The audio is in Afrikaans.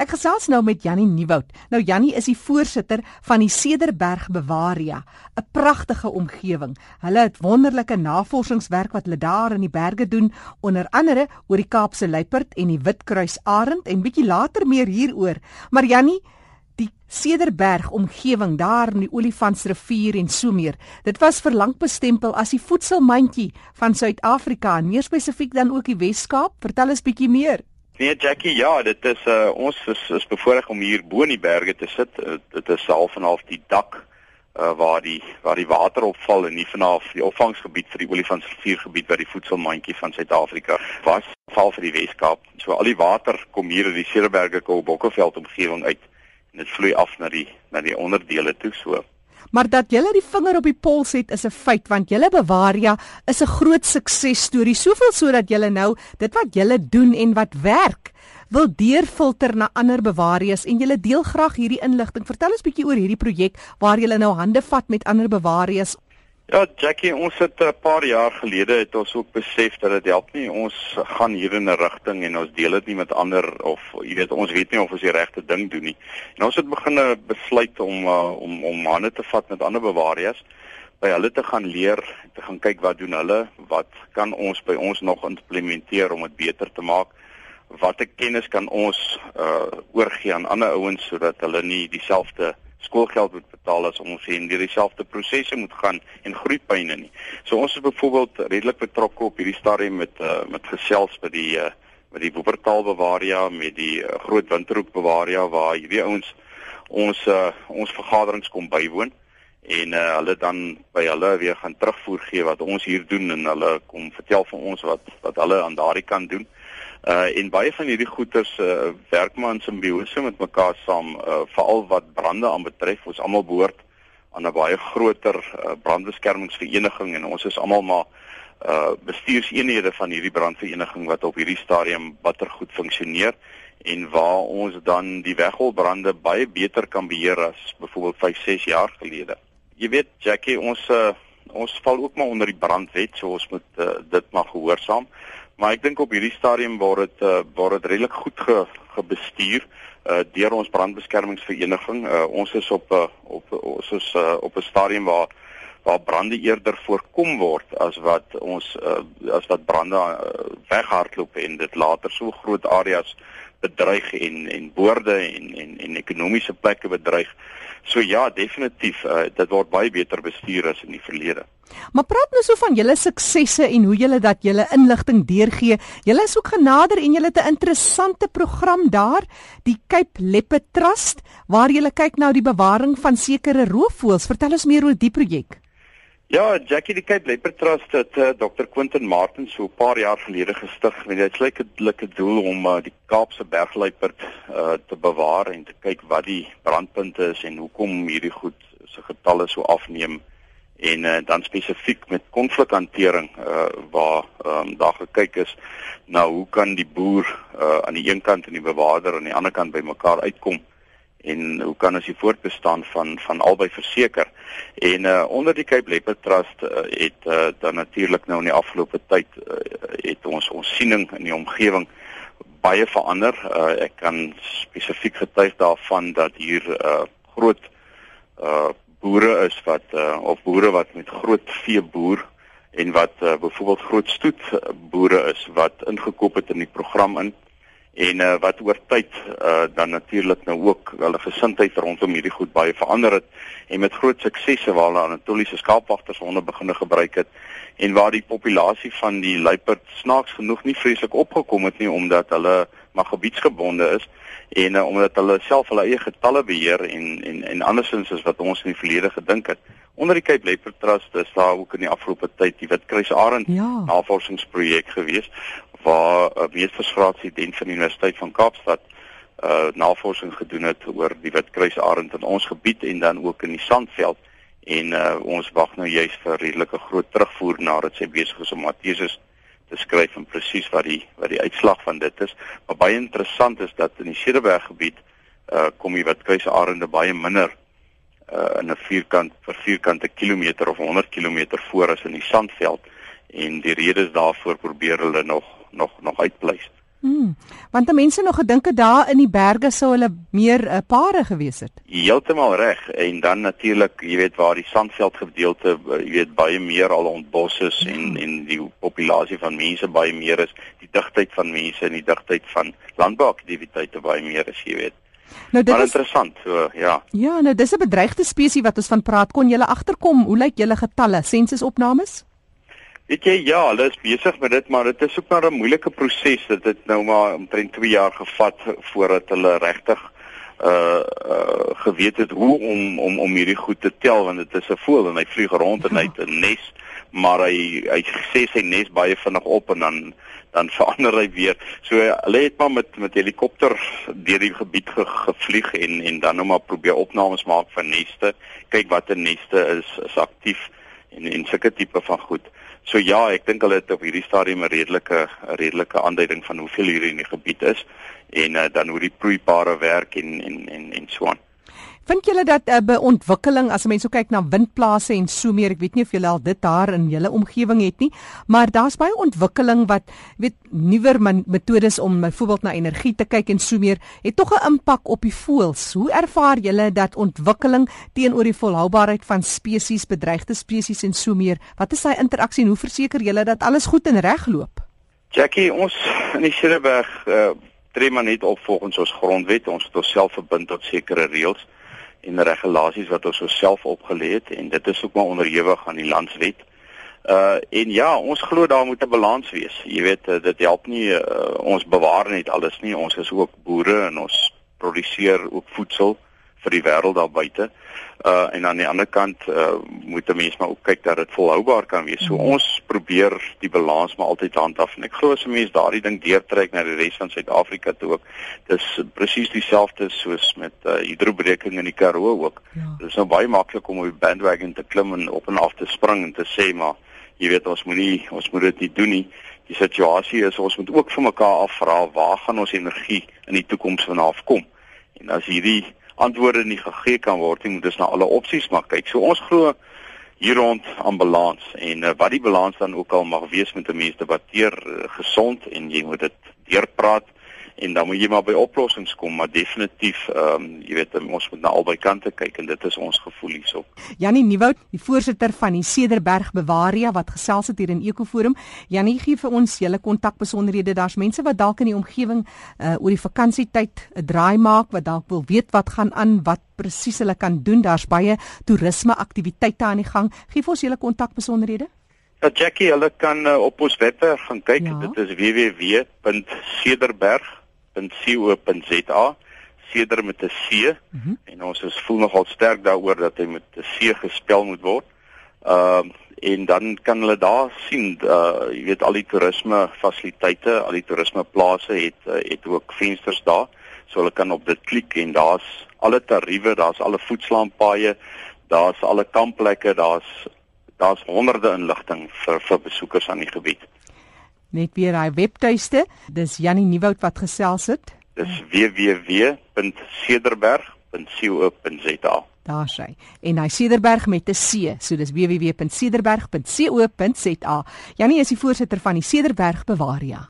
Ek gesels nou met Jannie Nieuwoud. Nou Jannie is die voorsitter van die Cederberg Bavaria, 'n pragtige omgewing. Hulle het wonderlike navorsingswerk wat hulle daar in die berge doen, onder andere oor die Kaapse luiperd en die Witkruisarend en bietjie later meer hieroor. Maar Jannie, die Cederberg omgewing daar in die Olifantsrivier en so meer. Dit was vir lank bestempel as die voedselmandjie van Suid-Afrika, meer spesifiek dan ook die Wes-Kaap. Vertel ons bietjie meer. Nee Jackie, ja, dit is uh ons is is bevoorreg om hier bo in die berge te sit. Uh, dit is half en half die dak uh waar die waar die water opval en nie vanaf die opvangsgebied vir die olifantsriviergebied waar die voedselmandjie van Suid-Afrika was, val vir die Wes-Kaap. So al die water kom hier in die Cederberge Koolbokkeveld omgewing uit en dit vloei af na die na die onderdele toe so. Maar dat julle die vinger op die pols het is 'n feit want julle Bavaria is 'n groot suksesstorie. Soveel sodat julle nou dit wat julle doen en wat werk wil deurfilter na ander Bavarias en julle deel graag hierdie inligting. Vertel ons bietjie oor hierdie projek waar julle nou hande vat met ander Bavarias Ja, Jackie, ons het 'n paar jaar gelede het ons ook besef dat dit help nie ons gaan hier in 'n rigting en ons deel dit nie met ander of jy weet ons weet nie of ons die regte ding doen nie. En ons het begin besluit om uh, om om manne te vat met ander bewarias by hulle te gaan leer, te gaan kyk wat doen hulle, wat kan ons by ons nog implementeer om dit beter te maak? Watter kennis kan ons uh oorgee aan ander ouens sodat hulle nie dieselfde skoolgeld moet betaal as ons sien deur dieselfde prosesse moet gaan en groeipyne nie. So ons is byvoorbeeld redelik betrokke op hierdie stadium met uh, met gesels by die uh, met die Wuppertal Bavaria met die uh, Groot Winterhoek Bavaria waar hierdie ouens ons uh, ons vergaderings kom bywoon en uh, hulle dan by hulle weer gaan terugvoer gee wat ons hier doen en hulle kom vertel vir ons wat wat hulle aan daardie kant doen. Uh en baie van hierdie goeters uh werk maar in simbiose met mekaar saam, uh veral wat brande aanbetref. Ons almal behoort aan 'n baie groter uh, brandbeskermingsvereniging en ons is almal maar uh bestuurseenhede van hierdie brandvereniging wat op hierdie stadium batter goed funksioneer en waar ons dan die wegholbrande baie beter kan beheer as byvoorbeeld 5, 6 jaar gelede. Jy weet Jackie, ons uh ons val ook maar onder die brandwet, so ons moet uh, dit maar gehoorsaam. Maar ek dink op hierdie stadium waar dit uh, waar dit redelik goed ge, gebestuur uh, deur ons brandbeskermingsvereniging. Uh, ons is op uh, op ons is uh, op 'n stadium waar waar brande eerder voorkom word as wat ons uh, as wat brande uh, weghardloop en dit later so groot areas bedreig en en boorde en en en ekonomiese plekke bedreig. So ja, definitief, uh, dit word baie beter bestuur as in die verlede. Maar praat nou so van julle suksesse en hoe julle dat julle inligting deurgee. Julle is ook genader en julle het 'n interessante program daar, die Cape Leopard Trust, waar julle kyk na die bewaring van sekere roofvoëls. Vertel ons meer oor die projek. Ja, Jackie die Cape Leopard Trust het uh, Dr. Quentin Martin so 'n paar jaar gelede gestig met die uitsluitlike doel om uh, die Kaapse bergluiperd uh, te bewaar en te kyk wat die brandpunte is en hoekom hierdie goed se getalle so afneem en uh, dan spesifiek met konflikhantering uh, waar um, daar gekyk is na hoe kan die boer uh, aan die een kant en die bewaarder aan die ander kant by mekaar uitkom en hoe kan ons die voortbestaan van van albei verseker? En uh, onder die Cape Leopard Trust uh, het uh, dan natuurlik nou in die afgelope tyd uh, het ons ons siening in die omgewing baie verander. Uh, ek kan spesifiek getuig daarvan dat hier uh, groot uh, boere is wat uh, of boere wat met groot vee boer en wat uh, byvoorbeeld groot stoet boere is wat ingekoop het in die program in en uh, wat oor tyd uh, dan natuurlik nou ook hulle gesindheid rondom hierdie goed baie verander het en met groot suksesse waar hulle Anatoliese skaapwagters honde begine gebruik het en waar die populasie van die luiperd snaaks genoeg nie vreeslik opgekom het nie omdat hulle maar gebiedsgebonde is en uh, omdat hulle self hulle eie getalle beheer en en en andersins as wat ons in die verlede gedink het. Onder die Cape Leopard Trust is daar ook in die afgelope tyd die Witkruisarend ja. navorsingsprojek gewees waar 'n uh, meestersgraadstudent van die Universiteit van Kaapstad uh navorsing gedoen het oor die Witkruisarend in ons gebied en dan ook in die Sandveld en uh ons wag nou juist vir redelike groot terugvoer nadat sy besig is om Matthäus te skryf en presies wat die wat die uitslag van dit is. Maar baie interessant is dat in die Cederberg gebied uh kom die Witkruisarende baie minder uh in 'n vierkant vir vierkante kilometer of 100 km voor as in die Sandveld en die redes daarvoor probeer hulle nog nog nog uitpleis. Hmm, want die mense nog gedink het daar in die berge sou hulle meer uh, pare gewees het. Heeltemal reg en dan natuurlik, jy weet waar die sandveld gedeelte, uh, jy weet baie meer al ontbos is hmm. en en die populasie van mense baie meer is, die digtheid van mense en die digtheid van landbouaktiwiteite baie meer is, jy weet. Nou dit maar is interessant, so ja. Ja, nou dis 'n bedreigde spesies wat ons van praat. Kon jy agterkom hoe lyk julle getalle, sensusopnames? Weet jy ja, hulle is besig met dit, maar dit is ook maar 'n moeilike proses. Dit het nou maar omtrent 2 jaar gevat voordat hulle regtig uh uh geweet het hoe om om om hierdie goed te tel want dit is 'n voël en hy vlieg rond en hy het 'n nes maar hy hy sê sy nes baie vinnig op en dan dan verander hy weer. So hulle het maar met met helikopter deur die gebied ge, gevlieg en en dan nou maar probeer opnames maak van neste, kyk watter neste is is aktief en en sulke tipe van goed. So ja, ek dink hulle het op hierdie stadium 'n redelike 'n redelike aanduiding van hoeveel hier in die gebied is en uh, dan hoe die proeipare werk en en en en so aan. Vind julle dat uh, beontwikkeling as mense so kyk na windplase en so meer, ek weet nie of julle al dit daar in julle omgewing het nie, maar daar's baie ontwikkeling wat weet nuwer metodes om byvoorbeeld na energie te kyk en so meer, het tog 'n impak op die voëls. Hoe ervaar julle dat ontwikkeling teenoor die volhoubaarheid van spesies, bedreigde spesies en so meer? Wat is daai interaksie en hoe verseker julle dat alles goed en reg loop? Jackie, ons in die Cederberg uh, tree maar net op volgens ons grondwet. Ons het onsself verbind tot sekere reëls en regulasies wat ons osself opgelê het en dit is ook maar onderhewig aan die landswet. Uh en ja, ons glo daar moet 'n balans wees. Jy weet, uh, dit help nie uh, ons bewaar net alles nie. Ons is ook boere en ons produseer ook voedsel vir die wêreld daar buite. Uh en aan die ander kant uh moet 'n mens maar ook kyk dat dit volhoubaar kan wees. So ons probeer die balans maar altyd handhaaf en ek glo as 'n mens daardie ding deurtrek na die res van Suid-Afrika toe ook. Dis presies dieselfde soos met uh hidrobreking in die Karoo ook. Ja. Dit is nou baie maklik om op die bandwagon te klim en op en af te spring en te sê maar jy weet ons moenie ons moet dit nie doen nie. Die situasie is ons moet ook vir mekaar afvra waar gaan ons energie in die toekoms vanaf kom? En as hierdie antwoorde nie gegee kan word nie, moet ons na alle opsies maar kyk. So ons glo hier rond aan balans en uh, wat die balans dan ook al mag wees met 'n mens debatteer uh, gesond en jy moet dit deurpraat en dan moet jy maar by oplossings kom maar definitief ehm um, jy weet ons moet na albei kante kyk en dit is ons gevoel hierso. Janie Nieuwoud, die voorsitter van die Cederberg Bewaria wat gesels het hier in Ekoforum. Janie gee vir ons julle kontakbesonderhede. Daar's mense wat dalk in die omgewing uh oor die vakansietyd 'n draai maak wat dalk wil weet wat gaan aan, wat presies hulle kan doen. Daar's baie toerisme aktiwiteite aan die gang. Gee vir ons julle kontakbesonderhede. Ja Jackie, hulle kan uh, op ons webwerf gaan kyk. Ja. Dit is www.cederberg www.co.za seder met 'n C mm -hmm. en ons is voel nogal sterk daaroor dat hy met 'n C gespel moet word. Ehm uh, en dan kan hulle daar sien uh jy weet al die toerisme fasiliteite, al die toerisme plase het uh, het ook vensters daar. So hulle kan op dit klik en daar's alle tariewe, daar's alle voetslaampaaie, daar's alle kampplekke, daar's daar's honderde inligting vir vir besoekers aan die gebied. Net weer hy webtuiste. Dis Jannie Nieuwoud wat gesels het. Dis www.cederberg.co.za. Daar sê. En hy Cederberg met 'n C, so dis www.cederberg.co.za. Jannie is die voorsitter van die Cederberg Bewaria.